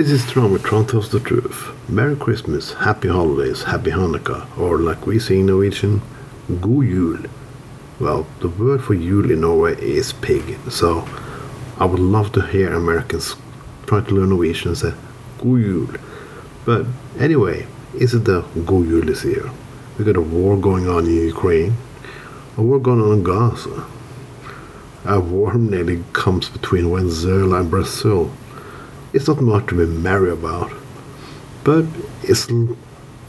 This is Tron Tells the Truth. Merry Christmas, Happy Holidays, Happy Hanukkah, or like we say in Norwegian, God Jul. Well, the word for Jul in Norway is pig, so I would love to hear Americans try to learn Norwegian and say God Jul. But anyway, is it the God Jul this year? We got a war going on in Ukraine, a war going on in Gaza. A war nearly comes between Venezuela and Brazil. It's not much to be merry about, but it's the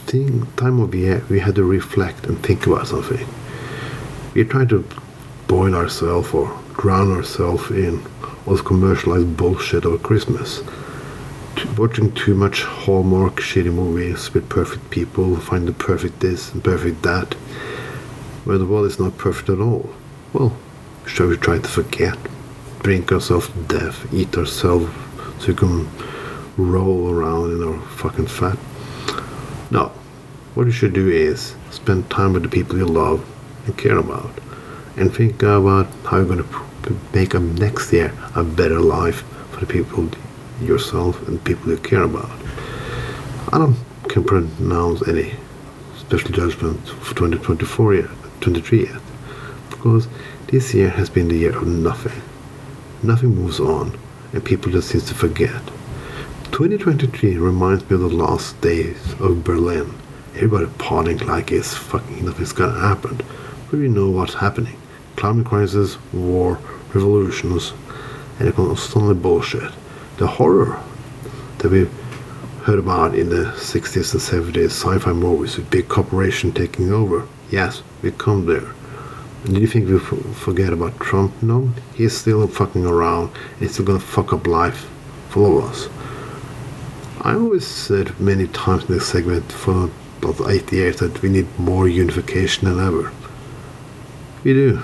thing, time of year we had to reflect and think about something. We're trying to boil ourselves or drown ourselves in all this commercialized bullshit over Christmas. Watching too much Hallmark shitty movies with perfect people, find the perfect this and perfect that, where the world is not perfect at all. Well, shall we try to forget? Drink ourselves to death, eat ourselves we can roll around in our fucking fat? No. What you should do is spend time with the people you love and care about and think about how you're going to make up next year a better life for the people yourself and people you care about. I don't can pronounce any special judgment for 2024 yet, 23 yet, because this year has been the year of nothing. Nothing moves on, and people just seem to forget. 2023 reminds me of the last days of Berlin. Everybody partying like it's fucking nothing's gonna happen. We know what's happening. Climate crisis, war, revolutions, and the constantly bullshit. The horror that we heard about in the 60s and 70s sci-fi movies with big corporation taking over. Yes, we come there. Do you think we forget about Trump? No, he's still fucking around. He's still gonna fuck up life for all of us. I always said many times in this segment for about eight years that we need more unification than ever. We do,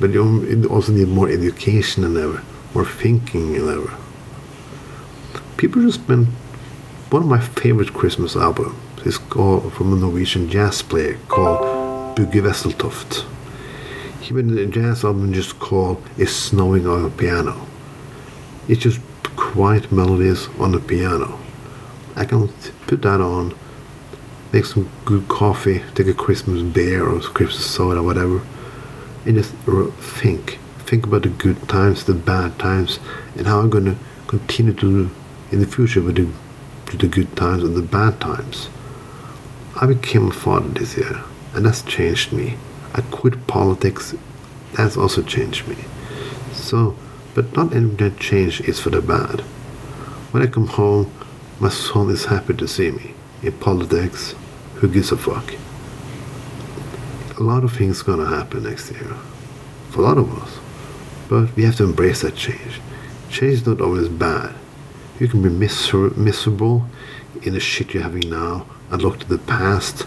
but you also need more education than ever, more thinking than ever. People just been one of my favorite Christmas albums is called from a Norwegian jazz player called Bugge Wesseltoft. Made a jazz album just called It's Snowing on a Piano. It's just quiet melodies on the piano. I can put that on, make some good coffee, take a Christmas beer or Christmas soda, or whatever, and just think. Think about the good times, the bad times, and how I'm going to continue to in the future with the, with the good times and the bad times. I became a father this year, and that's changed me. I quit politics, that's also changed me. So, but not everything that change is for the bad. When I come home, my son is happy to see me. In politics, who gives a fuck? A lot of things gonna happen next year. For a lot of us. But we have to embrace that change. Change is not always bad. You can be miser- miserable in the shit you're having now and look to the past,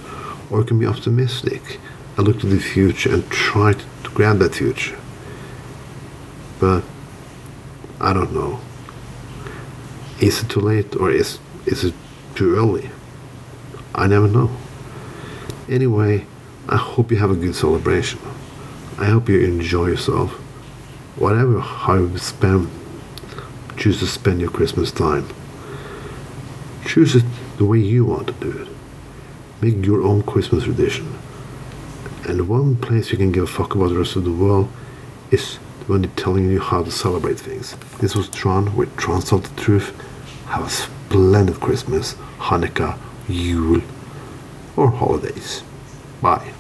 or you can be optimistic and look to the future and try to, to grab that future. But I don't know. Is it too late or is is it too early? I never know. Anyway, I hope you have a good celebration. I hope you enjoy yourself. Whatever how you spend choose to spend your Christmas time. Choose it the way you want to do it. Make your own Christmas tradition. And the one place you can give a fuck about the rest of the world is when they're telling you how to celebrate things. This was Tron with Tron Salt the Truth. Have a splendid Christmas, Hanukkah, Yule, or holidays. Bye.